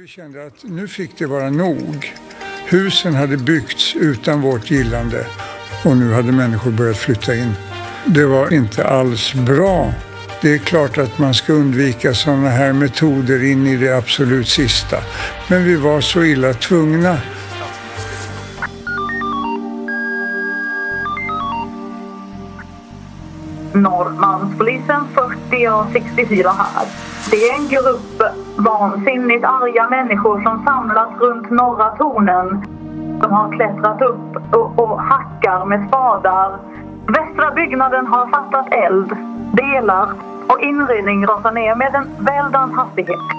vi kände att nu fick det vara nog. Husen hade byggts utan vårt gillande och nu hade människor börjat flytta in. Det var inte alls bra. Det är klart att man ska undvika sådana här metoder in i det absolut sista. Men vi var så illa tvungna. Norrmalmspolisen 40 och 64 här. Det är en grupp vansinnigt arga människor som samlas runt norra tornen. De har klättrat upp och, och hackar med spadar. Västra byggnaden har fattat eld, delar och inredning rasar ner med en väldans hastighet.